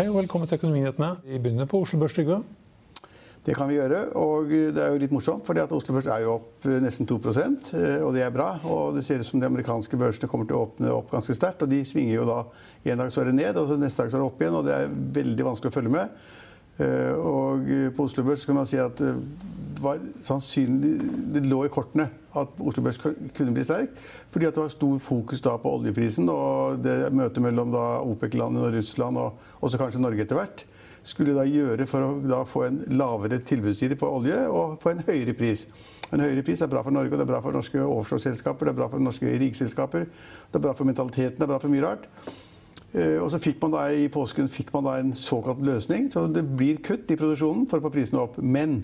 Hei og velkommen til Økonominyhetene. Vi begynner på Oslo Børs. Det kan vi gjøre. Og det er jo litt morsomt, at Oslo Børs er jo opp nesten 2% og det er bra. Og det ser ut som de amerikanske børsene kommer til å åpne opp ganske sterkt. Og de svinger jo da En dag så er det ned, og så neste dag så er det opp igjen. Og det er veldig vanskelig å følge med. Og på Oslo Børs kan man si at var sannsynlig Det lå i kortene at Oslo Børs kunne bli sterk. Fordi det var stor fokus da på oljeprisen og det møtet mellom OPEC-landene og Russland, og også kanskje Norge etter hvert skulle da gjøre for å da få en lavere tilbudsside på olje og få en høyere pris. En høyere pris er bra for Norge, det er bra for norske offshoreselskaper, det er bra for norske rigselskaper, det er bra for mentaliteten, det er bra for mye rart. Og så fikk man da i påsken fikk man da en såkalt løsning. Så det blir kutt i produksjonen for å få prisene opp. Men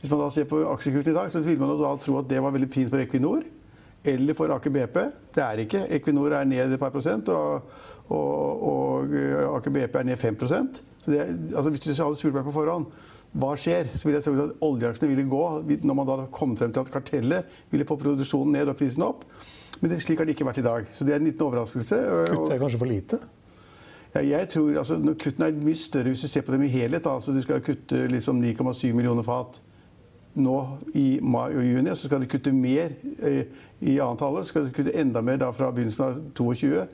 hvis man da ser på aksjekursen i dag, så vil man da tro at det var veldig fint for Equinor eller for Aker BP. Det er ikke. Equinor er ned et par prosent, og, og, og Aker BP er ned 5 så det, altså Hvis du hadde spurt meg på forhånd hva skjer, så ville jeg sagt at oljeaksjene ville gå når man da kom frem til at kartellet ville få produksjonen ned og prisen opp. Men det, slik har det ikke vært i dag. Så det er en liten overraskelse. Kutt er kanskje for lite? Ja, jeg tror, altså, Kuttene er mye større hvis du ser på dem i helhet. Altså, du skal kutte liksom 9,7 millioner fat nå i mai og juni. Så skal de kutte mer eh, i annet halvår. Så skal de kutte enda mer da fra begynnelsen av 22.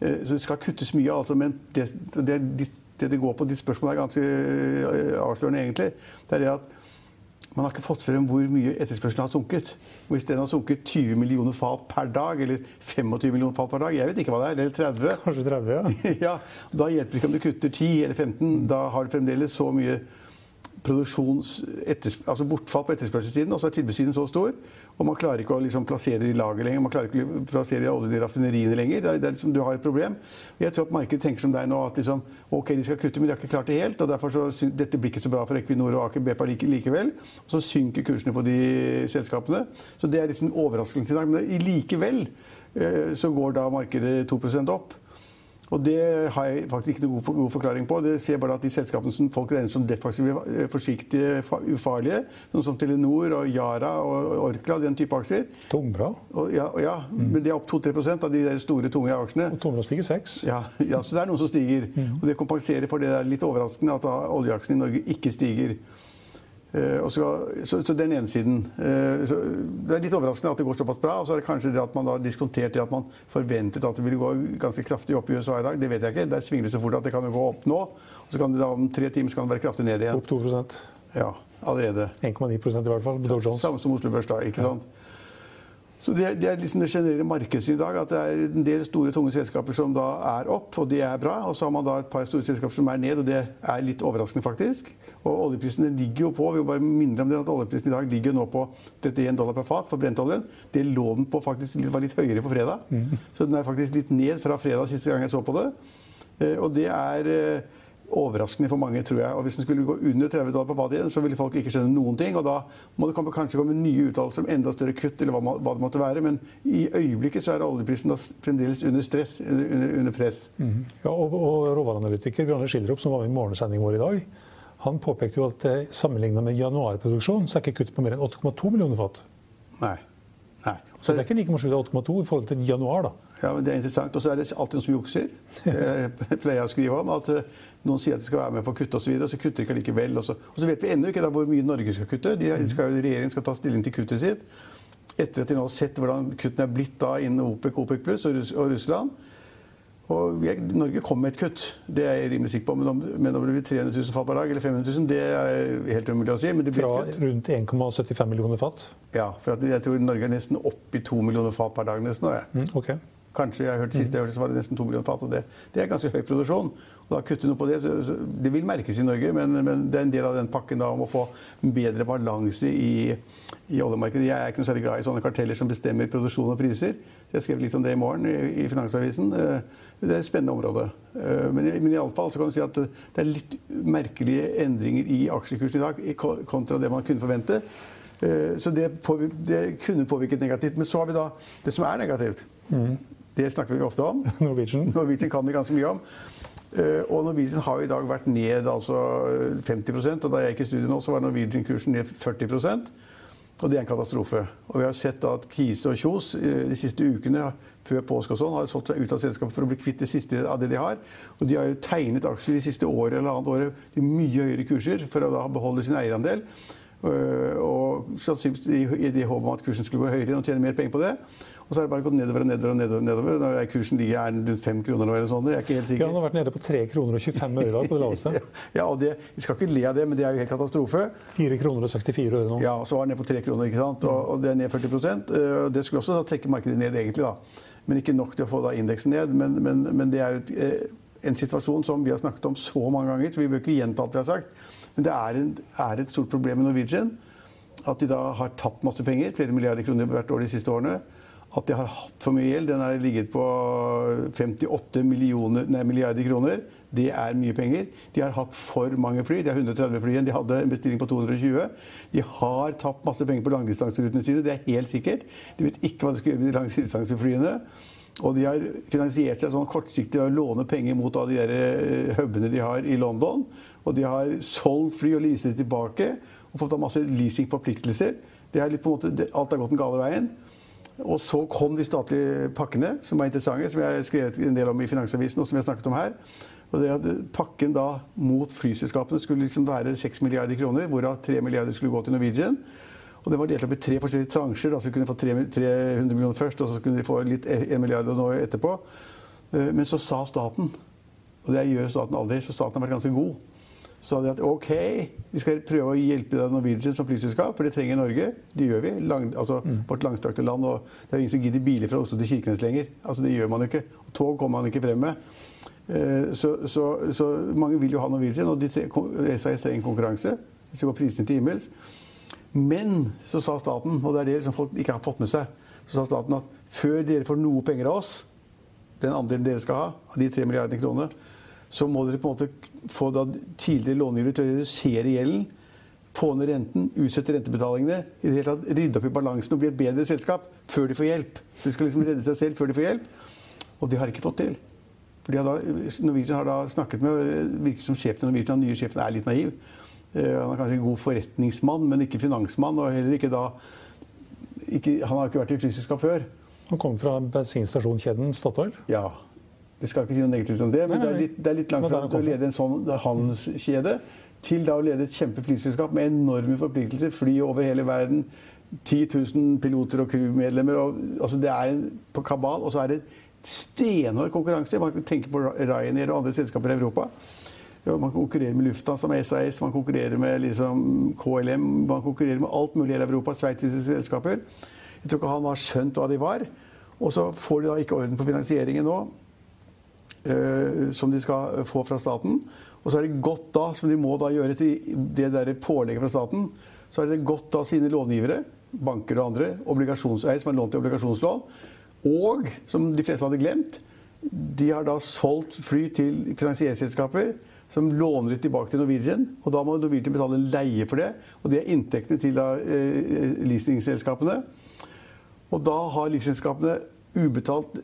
Eh, så det skal kuttes mye, altså. Men det, det det det går på, ditt spørsmål er ganske eh, avslørende, egentlig. Det er det at man har ikke fått frem hvor mye etterspørselen har sunket. Hvis den har sunket 20 millioner fat per dag, eller 25 millioner fat per dag, jeg vet ikke hva det er, eller 30 Kanskje 30, ja. ja da hjelper det ikke om du kutter 10 eller 15. Da har du fremdeles så mye. Altså bortfall på etterspørselstiden, og så er tilbudssiden så stor. Og man klarer ikke å liksom plassere det i lager lenger. Man klarer ikke å plassere det i olje i raffineriene lenger. Det er, det er liksom, du har et problem. Jeg tror at markedet tenker som deg nå at liksom, ok, de skal kutte, men de har ikke klart det helt. og derfor så, Dette blir ikke så bra for Equinor og Aker BP like, likevel. Og så synker kursene på de selskapene. Så det er liksom overraskelsen i dag. Men likevel eh, så går da markedet 2% opp. Og det har jeg faktisk ikke noen god forklaring på. Det ser bare at de selskapene som folk regner som defensive, eh, forsiktige, ufarlige, sånn som Telenor og Yara og Orkla, den type aksjer Tungbra. Og, ja, og ja mm. men de er opp 2-3% av de der store, tunge aksjene. Og Tungbra stiger 6 ja, ja, så det er noen som stiger. Mm. Og det kompenserer for det der litt overraskende at oljeaksjene i Norge ikke stiger. Uh, så, så, så, den ene siden. Så det er litt overraskende at det går såpass bra. Og så er det kanskje det at man da diskonterte at man forventet at det ville gå ganske kraftig opp i USA i dag. Det vet jeg ikke. Der svinger det så fort at det kan jo gå opp nå. Og så kan det da om tre timer så kan det være kraftig ned igjen. Opp 2 Ja, allerede. 1,9% i hvert fall. Dow Jones. Samme som Oslo Børs da, ikke sant. Så det, det, er liksom det generelle markedet i dag. At det er en del store, tunge selskaper som da er opp, og det er bra. Og så har man da et par store selskaper som er ned, og det er litt overraskende, faktisk. Og oljeprisene ligger jo på vi må bare minne om det, at oljeprisen i dag ligger nå på 31 dollar per fat for brentoljen. Det lå den på faktisk var litt høyere på fredag. Mm. Så den er faktisk litt ned fra fredag siste gang jeg så på det. Eh, og det er eh, overraskende for mange, tror jeg. Og Hvis den skulle gå under 30 dollar på fatet så ville folk ikke skjønne noen ting. Og da må det kanskje komme nye uttalelser om enda større kutt, eller hva, det måtte være. Men i øyeblikket så er oljeprisen da fremdeles under stress, under, under press. Mm. Ja, og, og råvareanalytiker Bjarne Schilderup, som var med i morgensendingen vår i dag, han påpekte jo at sammenlignet med januarproduksjon så er ikke kuttet på mer enn 8,2 millioner fat. Nei. Nei. Så det er ikke like det er 8,2 i forhold til januar, da. Ja, men Det er interessant. Og så er det alltid noen som jukser. Jeg pleier å skrive om at eh, noen sier at de skal være med på å kutte osv., og, og så kutter de ikke likevel. Og så, og så vet vi ennå ikke da hvor mye Norge skal kutte. De skal, regjeringen skal ta stilling til kuttet sitt. Etter at de nå har sett hvordan kuttene er blitt da innen OPEC, OPEC pluss og, og Russland. Og jeg, Norge kom med et kutt, det er jeg rimelig sikker på. Men om, men om det blir 300 000 fat per dag eller 500 000, det er helt umulig å si. Men det blir Fra et kutt. rundt 1,75 millioner fat. Ja, for jeg tror Norge er nesten oppe i 2 millioner fat per dag nesten nå. jeg. Mm, ok. Kanskje jeg hørte sist jeg hørte, så var det nesten 2 millioner fat. og det, det er ganske høy produksjon. Og da kutte noe på det, så, så Det vil merkes i Norge, men, men det er en del av den pakken da om å få bedre balanse i, i oljemarkedet. Jeg er ikke noe særlig glad i sånne karteller som bestemmer produksjon og priser. Jeg skrev litt om det i morgen i, i Finansavisen. Eh, Det er et spennende område. Eh, Men, men i alle fall så kan du si at det er litt merkelige endringer i aksjekursen i dag kontra det man kunne forvente. Eh, Så det, påvirket, det kunne påvirket negativt. Men så har vi da det som er negativt. Det snakker vi ofte om. Norwegian. Norwegian kan vi ganske mye om. Eh, Og Norwegian har i dag vært ned altså 50% og Da jeg gikk i studiet nå, så var Norwegian-kursen ned 40% og det er en katastrofe. Og vi har sett at Kise og Kjos eh, de siste ukene før påske og sånn, har solgt seg ut av selskapet for å bli kvitt det siste av det de har. Og de har jo tegnet aksjer de siste året eller annet året til mye høyere kurser for å da beholde sin eierandel. Eh, Og sannsynligvis i- i det håp om at kursen skulle gå høyere og tjene mer penger på det. Og så har det bare gått nedover og nedover. og nedover, nedover. Da er kursen ligger er den rundt fem kroner nå, eller sånn. Jeg er ikke helt Ja, sikker. han har vært nede på 3 kroner og 25 øre i dag på det laveste. Ja, og det, Vi skal ikke le av det, men det er jo helt katastrofe. 4 kroner og 64 øre nå. Ja, og så var den ned på 3 kroner, ikke sant? Og, og det er ned 40 eh, og Det skulle også da trekke markedet ned, egentlig. da. Men ikke nok til å få da indeksen ned. Men, men, men det er jo et, eh, en situasjon som vi har snakket om så mange ganger, så vi bør ikke gjenta alt vi har sagt. Men det er, en, er et stort problem med Norwegian. At de da har tapt masse penger, flere milliarder kroner hvert år de siste årene. At de har hatt for mye gjeld. Den har ligget på 58 nei, milliarder kroner. Det er mye penger. De har hatt for mange fly. De har 130 fly igjen. De hadde en bestilling på 220. De har tapt masse penger på langdistanserutene sine. Det er helt sikkert. De vet ikke hva de skal gjøre med de langdistanseflyene. Og de har finansiert seg sånn kortsiktig å låne penger mot av de der eh, hubene de har i London. Og de har solgt fly og leaset tilbake og fått av masse leasingforpliktelser. Er alt har gått den gale veien. Og så kom de statlige pakkene, som var interessante, som jeg har skrevet en del om i Finansavisen, og som vi har snakket om her. Og det at Pakken da mot flyselskapene skulle liksom være 6 milliarder kroner, hvorav 3 milliarder skulle gå til Norwegian. Og det var delt opp i tre forskjellige transjer. Altså så kunne de få 300 millioner først, og så kunne de få litt 1 milliard nå etterpå. Eh, Men så sa staten, og det gjør staten aldri, så staten har vært ganske god, så sa de at ok, vi skal prøve å hjelpe deg Norwegian som flyselskap, for det trenger Norge. Det gjør vi. Lang, altså, Vårt langstrakte land. og Det er jo ingen som gidder biler fra Oslo til Kirkenes lenger. Altså, Det gjør man ikke. Og tog kommer man ikke frem med. Eh, Så, så, så mange vil jo ha Norwegian, og de tre- SAS trenger konkurranse. Så går prisene til himmels. Men så sa staten, og det er det som folk ikke har fått med seg, så sa staten at før dere får noe penger av oss, den andelen dere skal ha, av de tre milliardene kronene, så må dere på en måte få da tidligere långivere til å redusere gjelden, få ned renten, utsette rentebetalingene, i det hele tatt rydde opp i balansen og bli et bedre selskap før de får hjelp. De skal liksom redde seg selv før de får hjelp. Og det har de ikke fått til. For de har da, Norwegian har da snakket med virker som sjefen i Norwegian, den nye sjefen er litt naiv. Eh, Han er kanskje en god forretningsmann, men ikke finansmann. Og heller ikke da ikke, Han har ikke vært i flyselskap før. Han kom fra bensinstasjonskjeden Statoil. Ja. Det skal ikke si noe negativt om det, men Nei, det nei, er litt, det er litt langt fra å lede en sånn handelskjede til da å lede et kjempeflyselskap med enorme forpliktelser. Fly over hele verden. 10 000 piloter og crewmedlemmer. Altså det er en på kabal, og så er det stenhård konkurranse. Man kan tenke på Ryanair og andre selskaper i Europa. Man konkurrerer med Lufthansa, med SAS, man konkurrerer med liksom KLM. Man konkurrerer med alt mulig i Europa. Sveitsiske selskaper. Jeg tror ikke han har skjønt hva de var. Og så får de da ikke orden på finansieringen nå som de skal få fra staten. Og så er det godt da, som de må da gjøre til det der pålegget fra staten, så er det godt da sine långivere, banker og andre, obligasjonseier som har lånt til obligasjonslån, og som de fleste hadde glemt, de har da solgt fly til finansieringsselskaper som låner det tilbake til Norwegian. Og da må Norwegian betale leie for det. Og det er inntektene til da, eh, leasingselskapene. Og da har leasingselskapene ubetalt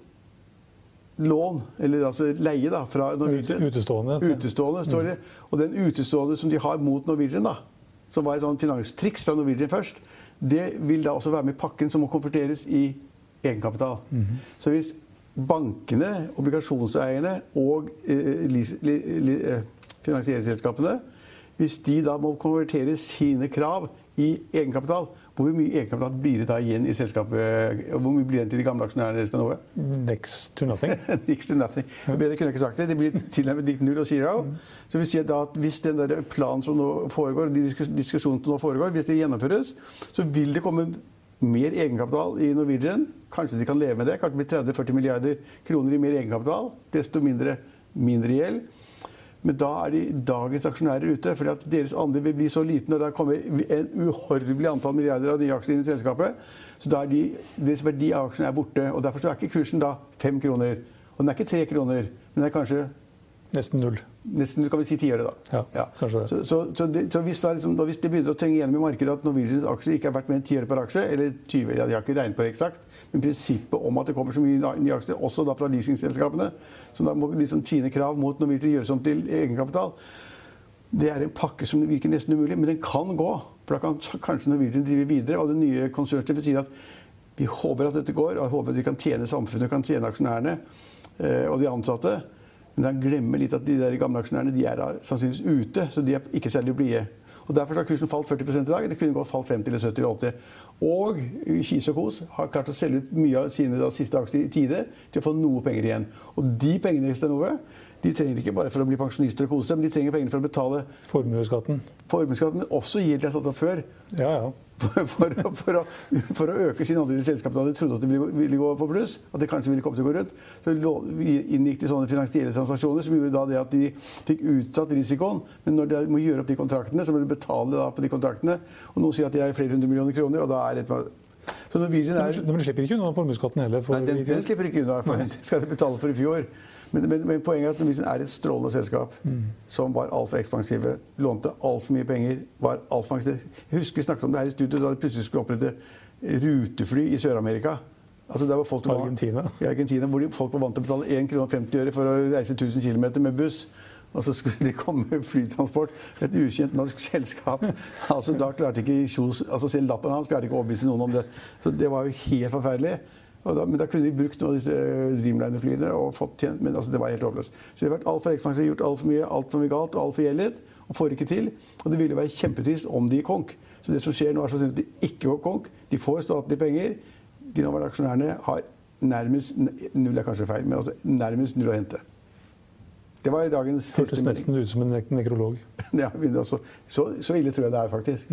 lån, eller altså leie, da, fra Norwegian. Utestående. Utestående, står det. Og den utestående som de har mot Norwegian, da, som var et sånt finanstriks fra Norwegian først, det vil da også være med i pakken som må konverteres i egenkapital. Så hvis bankene, obligasjonseierne og eh, lis- li, li, eh, finansieringsselskapene hvis de da må konvertere sine krav i egenkapital, hvor mye egenkapital blir det da igjen i selskapet? Hvor mye blir det til de gamle aksjonærene? deres? Next to nothing. Next to nothing. Bedre kunne jeg ikke sagt det. Det blir tilnærmet lik null og zero. Så vil si at, da, at Hvis den der planen som nå foregår, de diskusjonene som nå foregår, hvis det gjennomføres, så vil det komme mer egenkapital i Norwegian. Kanskje de kan leve med det. Kanskje det blir 30-40 milliarder kroner i mer egenkapital. Desto mindre, mindre gjeld. Men da er de dagens aksjonærer ute. fordi at deres andel vil bli så liten, og det kommer en uhorvelig antall milliarder av nye aksjer inn i selskapet. Så da er de, deres verdi av aksjene er borte. og Derfor er ikke kursen da fem kroner. Og den er ikke tre kroner, men den er kanskje Nesten null. Nesten kan vi si tiåret, da. Ja, kanskje det. Så, så, så, det, så hvis, da liksom, hvis det begynner å trenge gjennom i markedet at Norwegians aksjer ikke er verdt mer enn ti øre per aksje, eller 20 ja, de har ikke regnet på det eksakt, men prinsippet om at det kommer så mye nye aksjer, også da fra leasingselskapene, som da må liksom tjene krav mot Norwegian gjøre sånn til egenkapital, det er en pakke som virker nesten umulig, men den kan gå. For da kan kanskje Norwegian drive videre, og det nye konsernet vil si at vi håper at dette går, og håper at vi kan tjene samfunnet, kan tjene aksjonærene eh, og de ansatte. Men han glemmer litt at de der gamle aksjonærene de er sannsynligvis ute, så de er ikke særlig blide. Og Derfor har kursen falt 40 i dag. Det kunne godt falt 50 eller 70 eller 80. Og Kis og Kos har klart å selge ut mye av sine da, siste aksjer i tide til å få noe penger igjen. Og de pengene i Stenove de trenger ikke bare for å bli pensjonister og kose seg, men de trenger pengene for å betale Formuesskatten. formuesskatten, men også gjeld jeg har satt opp før. Ja, ja. For, for, for, å, for å øke sin andel i selskapet da de trodde at det ville, ville gå på pluss, at det kanskje ville komme til å gå rundt, så inngikk de sånne finansielle transaksjoner som gjorde da det at de fikk utsatt risikoen. Men når de må gjøre opp de kontraktene, så må de betale da på de kontraktene. Og noen sier at de er flere hundre millioner kroner, og da er det Så Norwegian er Men de slipper ikke unna formuesskatten heller. For Nei, den, den slipper ikke unna, for den skal de betale for i fjor. Men, men, men poenget er at Norwegian er et strålende selskap som var altfor ekspansive. Lånte altfor mye penger. var alt for. Jeg husker vi snakket om det her i studio da de plutselig skulle opprette rutefly i Sør-Amerika. Altså der var folk var- I Argentina, hvor folk var vant til å betale 1 kr og 50 øre for å reise 1000 km med buss. Og så skulle de komme med flytransport. Et ukjent norsk selskap. Altså Da klarte ikke Kjos altså Selv latteren hans klarte ikke å overbevise noen om det. Så det var jo helt forferdelig. Da, men da kunne de brukt noen av disse eh, Dreamliner-flyene og fått tjent Men altså, det var helt håpløst. Så de har vært altfor ekspansive, gjort altfor mye, altfor mye galt og altfor gjeldet. Og får ikke til. Og det ville være kjempetrist om de gikk konk. Så det som skjer nå, er sånn at de ikke går konk. De får statlige penger. De nåværende aksjonærene har nærmest Null er kanskje feil, men altså nærmest null å hente. Det var dagens Hørtes nesten ut som en nekrolog. Ja, men altså, så, så ille tror jeg det er, faktisk.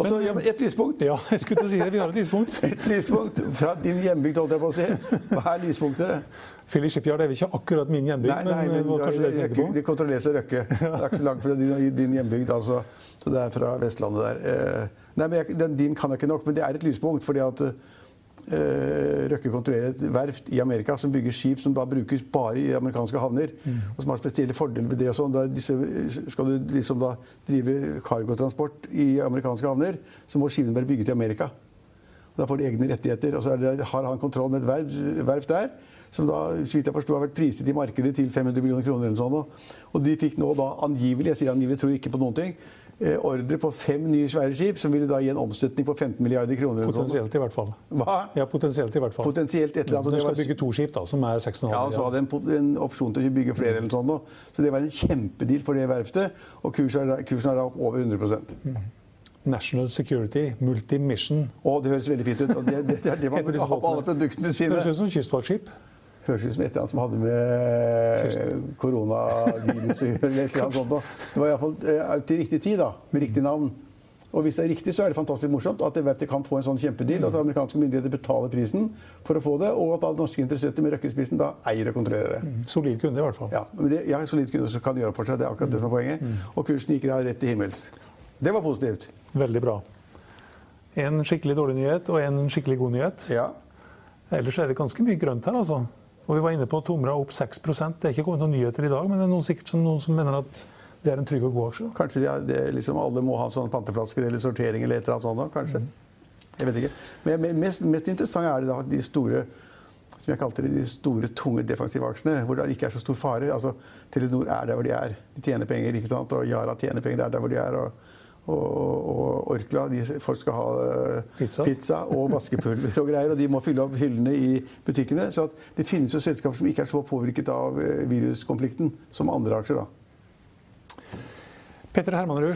Og Men, ja, et lyspunkt. Ja, jeg skulle til å si det. Vi har et lyspunkt. Et lyspunkt fra din hjembygd, holdt jeg på å si. Hva er lyspunktet? Philly Shipyard er vel ikke akkurat min hjembygd, Nei, nei, men, men det var kanskje det du tenkte Røkke- på? det kontrolleres av Røkke. Det er ikke så langt fra din, din hjembygd, altså. Så det er fra Vestlandet der. Eh, Nei, men jeg, den, Din kan jeg ikke nok, men det er et lyspunkt. fordi at eh, eh, Røkke kontrollerer et verft i Amerika som bygger skip som da brukes bare i amerikanske havner. Og som har spesielle fordeler ved det. og sånn. Skal du liksom da drive cargotransport i amerikanske havner, så må skipene være bygget i Amerika. Da får de egne rettigheter. Og så det, har han kontroll med et verft, der. Som da, så vidt jeg forstod, har vært priset i markedet til 500 millioner kroner. eller sånn. Og de fikk nå da angivelig, jeg sier angivelig, tror ikke på noen ting, eh, ordre på fem nye svære skip, som ville da gi en omstøtning på 15 milliarder kroner. Potensielt i hvert fall. Hva? Ja, potensielt i hvert fall. Potensielt et eller annet. Du skal bygge to skip, da, som er 6,5 Ja, og så hadde en, en opsjon til å bygge flere eller sånn nå. Så det var en kjempedeal for det verftet. Og kursen er, da- kursen er da opp over 100% National Security, Multi-Mission. Og det høres veldig fint ut. Og det, det, det er det man vil ha på alle produktene sine. Det høres ut som kystvaktskip. Høres ut som et eller annet som hadde med koronavirus å gjøre. eller annet sånt. Det var iallfall eh, til riktig tid, da, med riktig navn. Og hvis det er riktig, så er det fantastisk morsomt at verftet kan få en sånn kjempedeal. At amerikanske myndigheter betaler prisen for å få det, og at da norske interesserte med Røkke-spissen da eier og kontrollerer det. Solid kunde, i hvert fall. Ja, men det, har solid kunde som kan gjøre for seg. Det er akkurat det som er poenget. Og kursen gikk da rett til himmels. Det var positivt. Veldig bra. En skikkelig dårlig nyhet og en skikkelig god nyhet. Ja. Ellers er det ganske mye grønt her, altså. Og vi var inne på Tomra opp 6% Det er ikke kommet noen nyheter i dag, men det er noen, sikkert som, noen som mener at det er en trygg og god aksje. Kanskje de er liksom alle må ha sånne panteflasker eller sortering eller et eller annet sånt. da, Kanskje. Jeg vet ikke. Men mest, mest interessant er det da de store som jeg kalte det, de store, tunge defensive aksjene, hvor det ikke er så stor fare. Altså, Telenor er der hvor de er. De tjener penger. ikke sant? Og Yara tjener penger. Det er der hvor de er. Og, og, og Orkla de, Folk skal ha pizza. Pizza. og vaskepulver og greier, og de må fylle opp hyllene i butikkene. Så at det finnes jo selskaper som ikke er så påvirket av eh, viruskonflikten som andre aksjer. da. Petter Hermanrud,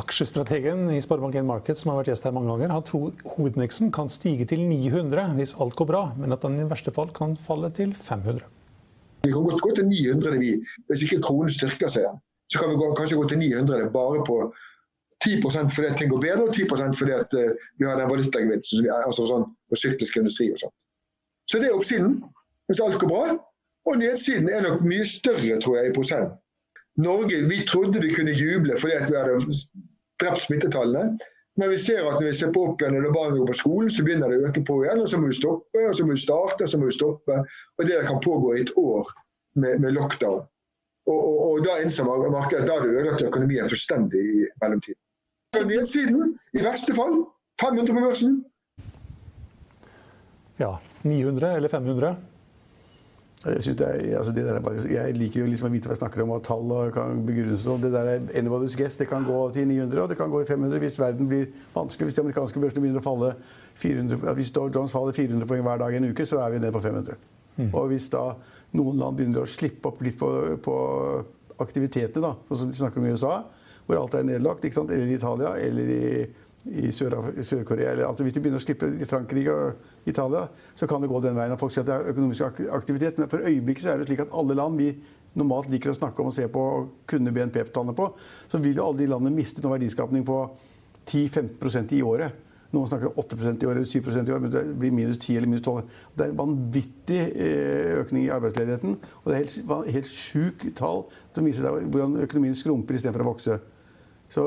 aksjestrategen i Sparebank1 Markets, som har vært gjest her mange ganger, han tror hovedindeksen kan stige til 900 hvis alt går bra, men at den i verste fall kan falle til 500. Vi kan godt gå til 900 vi, hvis ikke kronen styrker seg igjen. Så kan vi gå, kanskje gå til 900 bare på 10% fordi ting går bedre, og 10 fordi at eh, vi har den valutagevinsten, vi- altså sånn på syklisk industri og sånt. Så det er oppsiden, hvis alt går bra. Og nedsiden er nok mye større, tror jeg, i prosent. Norge, vi trodde vi kunne juble fordi vi hadde drept smittetallene. Men vi ser at når vi ser på opp igjen når barna går på skolen, så begynner det å øke på igjen. Og så må vi stoppe, og så må vi starte, og så må vi stoppe. Og det kan pågå i et år med, med lockdown. Og, og, og da innser mar- markedet at da har du ødelagt økonomien fullstendig i mellomtiden. På nedsiden, i verste fall, 500 på børsen. Ja, 900 eller 500? Jeg, jeg, altså det der er bare, jeg liker jo liksom å vite hva jeg snakker om, og tall og kan begrunnes og sånn. Det der er anybody's guess. Det kan gå til 900, og det kan gå i 500 hvis verden blir vanskelig. Hvis de amerikanske børsene begynner å falle 400, hvis Dow Jones faller 400 poeng hver dag i en uke, så er vi nede på 500. Og hvis da noen land begynner å slippe opp litt på, på aktivitetene, da, sånn som de snakker om i USA, hvor alt er nedlagt, eller i Italia, eller i, i Sør- Sør-Korea eller, altså Hvis de begynner å slippe Frankrike og Italia, så kan det gå den veien at folk sier at det er økonomisk aktivitet. Men for øyeblikket er det slik at alle land vi normalt liker å snakke om og se på og kunne BNP-tallene på, så vil jo alle de landene miste noe verdiskapning på 10-15% i året. Noen snakker om 8% i år eller 7% i år, men det blir minus 10 eller minus 12. Det er en vanvittig eh, økning i arbeidsledigheten. Og det er helt, helt sjukt tall som viser hvordan økonomien skrumper istedenfor å vokse. Så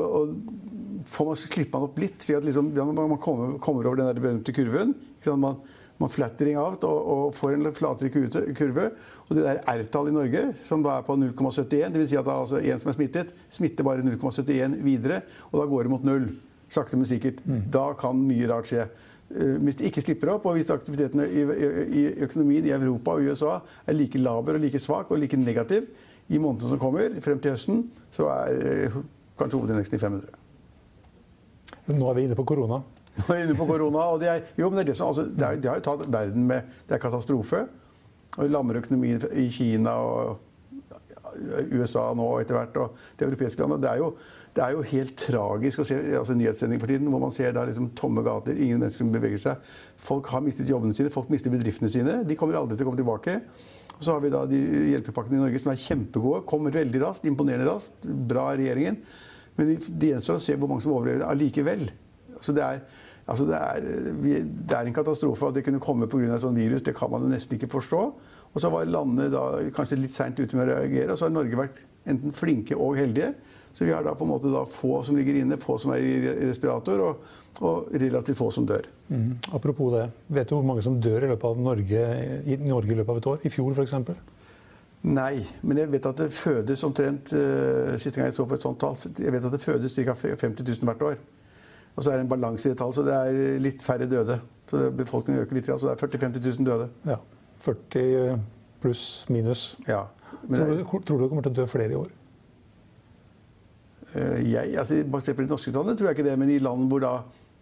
får man slippe man opp litt, slik at liksom, ja, man kommer, kommer over den der berømte kurven. Man, man flattering out og, og får en flatere kurve-. Og det der R-tallet i Norge, som da er på 0,71, dvs. Si at altså, en som er smittet, smitter bare 0,71 videre, og da går det mot null. Sakte, men sikkert. Da kan mye rart skje. Eh, Hvis det ikke slipper opp, og hvis aktivitetene i, i, i økonomien i Europa og USA er like laber og like svak og like negativ i månedene som kommer, frem til høsten, så er eh, kanskje hovedindeksen i 500. Nå er vi inne på korona. Nå er vi inne på korona, og det er, jo, men det er det som, altså, det, er, det har jo tatt verden med Det er katastrofe. Og lammer økonomien i Kina og USA nå etter hvert, og de europeiske landene. Det er jo, det er jo helt tragisk å se altså, nyhetssendinger for tiden, hvor man ser da liksom tomme gater, ingen mennesker som beveger seg. Folk har mistet jobbene sine, folk mister bedriftene sine. De kommer aldri til å komme tilbake. Og så har vi da de hjelpepakkene i Norge som er kjempegode, kommer veldig raskt, imponerende raskt. Bra regjeringen. Men det de gjenstår å se hvor mange som overlever allikevel. Altså det, er, altså det, er, det er en katastrofe at det kunne komme pga. et sånt virus. Det kan man nesten ikke forstå. Og så var landene da kanskje litt seint ute med å reagere. Og så har Norge vært enten flinke og heldige Så vi har da på en måte få som ligger inne, få som er i respirator, og, og relativt få som dør. Mm. Apropos det, vet du hvor mange som dør i løpet av Norge i Norge i løpet av et år? I fjor f.eks.? Nei, men jeg vet at det fødes omtrent uh, Siste gang jeg så på et sånt tall, jeg vet at det fødes ca. 50 000 hvert år. Og så er det en balanse i det tallet, så det er litt færre døde. Så Befolkningen øker litt, så det er 40 000-50 000 døde. Ja, 40 pluss minus. Ja. Men tror, du, tror du det kommer til å dø flere i år? Uh, jeg, altså, Basert på de norske tallene tror jeg ikke det, men i land hvor da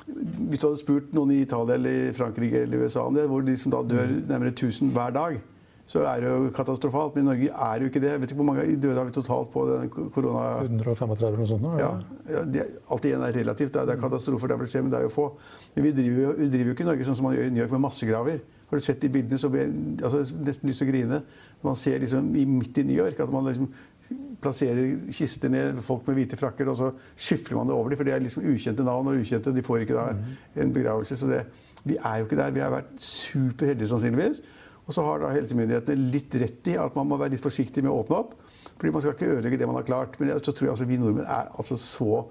Hvis du hadde spurt noen i Italia eller Frankrike eller USA om det, hvor de som da dør nærmere 1000 hver dag, så er det jo katastrofalt. Men i Norge er det jo ikke det. Jeg vet ikke hvor mange døde har vi totalt på den korona... 135 eller noe sånt? Ja, ja det, alt igjen er relativt. Det er, det er katastrofer der det skjer, men det er jo få. Men vi driver, vi driver jo ikke i Norge sånn som man gjør i New York med massegraver. Har du sett de bildene, så blir jeg altså, nesten lyst til å grine. Man ser liksom i, midt i New York at man liksom plasserer kister ned folk med hvite frakker, og så skyfler man det over dem, for det er liksom ukjente navn og ukjente. De får ikke da en begravelse. Så det, vi er jo ikke der. Vi har vært superheldige sannsynligvis. Og så har da helsemyndighetene litt rett i at man må være litt forsiktig med å åpne opp. Fordi man skal ikke ødelegge det man har klart. Men så tror jeg altså vi nordmenn er altså så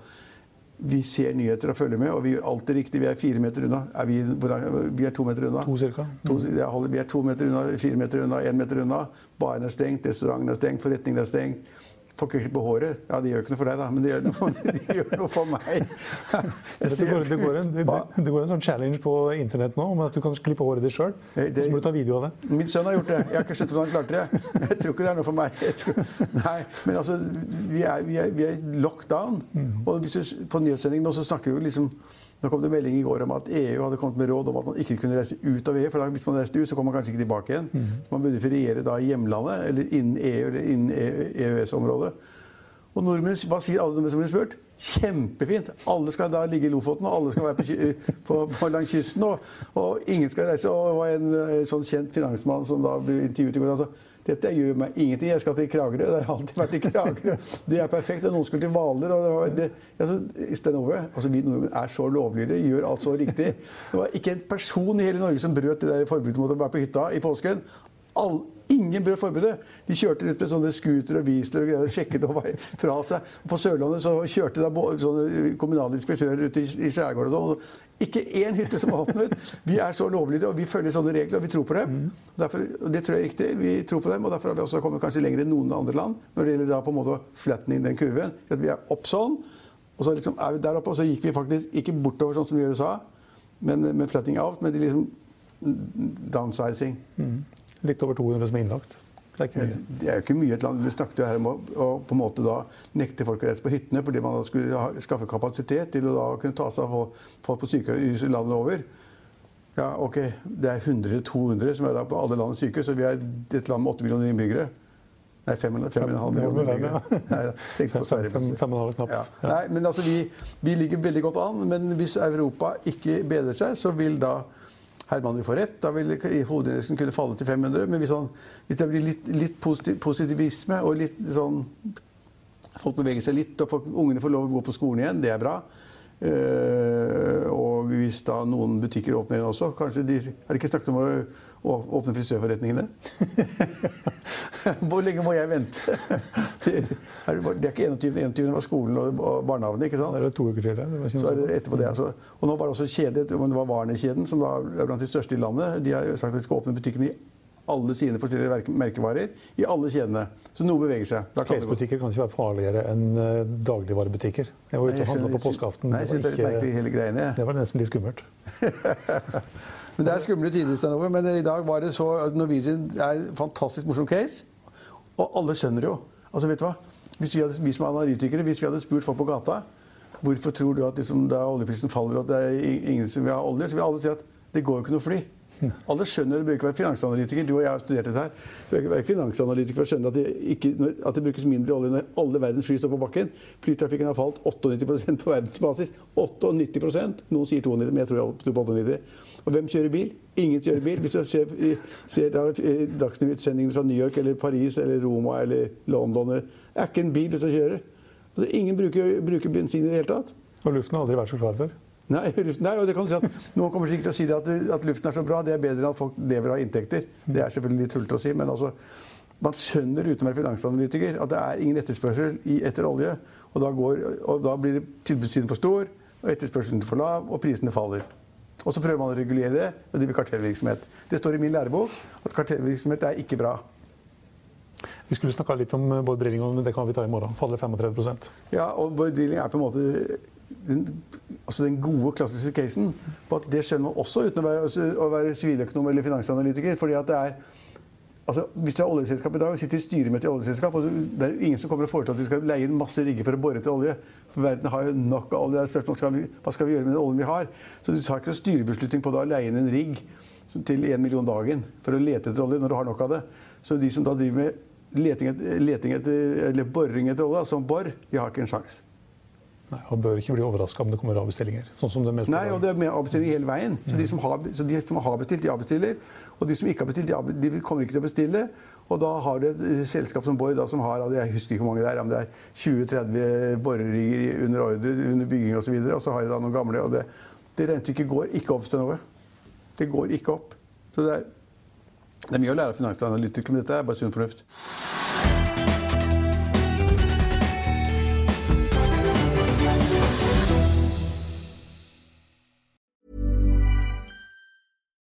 Vi ser nyheter og følger med, og vi gjør alt det riktige. Vi er fire meter unna. Er vi, vi, er to meter unna. To cirka. To, vi er to meter unna, fire meter unna, én meter unna. Baren er stengt, restauranten er stengt, forretningen er stengt. Får ikke klippe håret. Ja, det gjør ikke noe for deg, da, men det gjør noe for, gjør noe for meg. Det går, det, går en, det, det går, en, sånn challenge på internett nå om at du kan klippe håret ditt sjøl. Så må du ta video av det. Min sønn har gjort det. Jeg har ikke skjønt hvordan han klarte det. Jeg tror ikke det er noe for meg. Tror, nei, men altså, vi er, vi er, vi er locked down. Mm. Og hvis du, på nyhetssendingen nå så snakker vi jo liksom nå kom det melding i går om at EU hadde kommet med råd om at man ikke kunne reise ut av EU. for da, Hvis man reiste ut, så kom man kanskje ikke tilbake igjen. Mm. man burde feriere da i hjemlandet eller innen EU eller innen EØS-området. Og nordmenn, hva sier alle nordmenn som blir spurt? Kjempefint! Alle skal da ligge i Lofoten, og alle skal være på, på, på langs kysten. Og, og, ingen skal reise. Og det var en, en sånn kjent finansmann som da ble intervjuet i går. altså dette gjør meg ingenting. Jeg skal til Kragerø. Det har alltid vært i Kragerø. Det er perfekt. Og noen skulle til Hvaler. Altså, Stenove, altså Vi nordmenn er så lovlydige, gjør alt så riktig. Det var ikke en person i hele Norge som brøt det der forbudet mot å være på hytta i påsken. All, ingen brøt forbudet. De kjørte rundt med sånne scootere og Weasler og greier og sjekket over fra seg. På Sørlandet så kjørte da sånne kommunale inspektører ut i, i skjærgården og sånn. Ikke én hytte som var åpnet. Vi er så lovlydige, og vi følger sånne regler, og vi tror på dem. Derfor, og det tror jeg er riktig. Vi tror på dem, og derfor har vi også kommet kanskje lenger enn noen andre land når det gjelder da på en måte å flattening den kurven. At vi er opp sånn, og så liksom er vi der oppe, og så gikk vi faktisk ikke bortover sånn som vi gjør i USA, men, men flattening out, men de liksom downsizing. Mm. Litt over 200 som er innlagt. Det er, ikke det er jo ikke mye et land. Vi snakket jo her om å, på en måte da nekte folk å reise på hyttene fordi man da skulle ha, skaffe kapasitet til å da kunne ta seg av folk på sykehus landet over. Ja, ok, Det er 100-200 som er da på alle landets sykehus, og vi er et land med 8 millioner innbyggere. Nei, 5,5 millioner innbyggere. Nei, tenk på Sverige. Fem, fem. Ja. Nei, men altså, vi, vi ligger veldig godt an. Men hvis Europa ikke bedrer seg, så vil da Herman vil få rett. Da vil hovedindeksen kunne falle til 500. Men hvis, han, hvis det blir litt, litt positiv, positivisme og litt sånn Folk beveger seg litt, og folk, ungene får lov å gå på skolen igjen, det er bra. Uh, og hvis da noen butikker åpner igjen også Kanskje de Er det ikke snakket om å åpne frisørforretningene? Hvor lenge må jeg vente? det er ikke 21. 21. var skolen og barnehagen. ikke sant? Det er to uker til. Det så er det etterpå det, altså. Og nå var det også kjede, det var Warner-kjeden, som er blant de største i landet. De har sagt at de skal åpne butikkene i alle sine forskjellige merkevarer i alle kjedene. Så noe beveger seg. Klesbutikker kan ikke være farligere enn eh, dagligvarebutikker. Jeg var ute og handla på påskeaften. Nei, jeg det, var ikke, hele greiene. det var nesten litt skummelt. men Det er skumle tider, Stanover, men i dag var det så Norwegian er en fantastisk morsom case. Og alle skjønner jo. Altså, vet du hva? Hvis vi, hadde, vi som analytikere, hvis vi hadde spurt folk på gata hvorfor tror du at liksom, da oljeprisen faller og at det er ingen som vil ha olje, så vil alle si at det går jo ikke noe fly. Alle skjønner det bør ikke være finansanalytiker. Du og jeg har studert dette her. Du bør ikke finansanalytiker for å skjønne at det, ikke, at det brukes mindre olje når alle verdens fly står på bakken. Flytrafikken har falt 98% på verdensbasis. 98% Noen sier 92, men jeg tror jeg tror på 98. Og hvem kjører bil? Ingen kjører bil. Hvis du ser, ser Dagsnytt-sendingene fra New York eller Paris eller Roma eller London Det er ikke en bil ute og kjører. Altså, ingen bruker, bruker bensin i det hele tatt. Og luften har aldri vært så klar før? Nei, nei, og det kan du si at Noen kommer sikkert til å si at, at, luften er så bra. Det er bedre enn at folk lever av inntekter. Det er selvfølgelig litt tullete å si, men altså, man skjønner uten å være finansanalytiker at det er ingen etterspørsel etter olje. Og da, går, og da blir tilbudssiden for stor, og etterspørselen for lav, og prisene faller. Og så prøver man å regulere det og drive kartellvirksomhet. Det står i min lærebok at kartellvirksomhet er ikke bra. Vi skulle snakka litt om Bård Drilling, men det kan vi ta i morgen. Faller 35% Ja, og Bård Drilling er på en måte den, altså den gode, klassiske casen på at det skjønner man også uten å være, å være siviløkonom eller finansanalytiker. fordi at det er Altså, hvis du er oljeselskap i dag og sitter i styremøte i oljeselskap, og det er ingen som kommer og foreslår at vi skal leie inn masse rigger for å bore etter olje. For verden har jo nok av olje. Spørsmål skal vi, hva skal vi gjøre med den oljen vi har. Så du tar ikke noen styrebeslutning på da å leie inn en rigg til én million dagen for å lete etter olje når du har nok av det. Så de som da driver med leting etter, leting etter, eller boring etter olje, som bor, de har ikke en sjanse. Nei, og bør ikke bli overraska om det kommer avbestillinger. sånn som det meldte Nei, og det er med avbestilling hele veien. Så de som har, så de som har bestilt, de avbestiller. Og de som ikke har bestilt, de, de kommer ikke til å bestille. Og da har du et selskap som Borr, som har jeg husker ikke hvor mange det er, om det er 20-30 borerigger under ordre, under bygging osv. Og, så og så har de da noen gamle. Og det, det regnestykket går ikke opp til noe. Det går ikke opp. Så det er, det er mye å lære av finansanalytikere, men dette er bare sunn fornuft.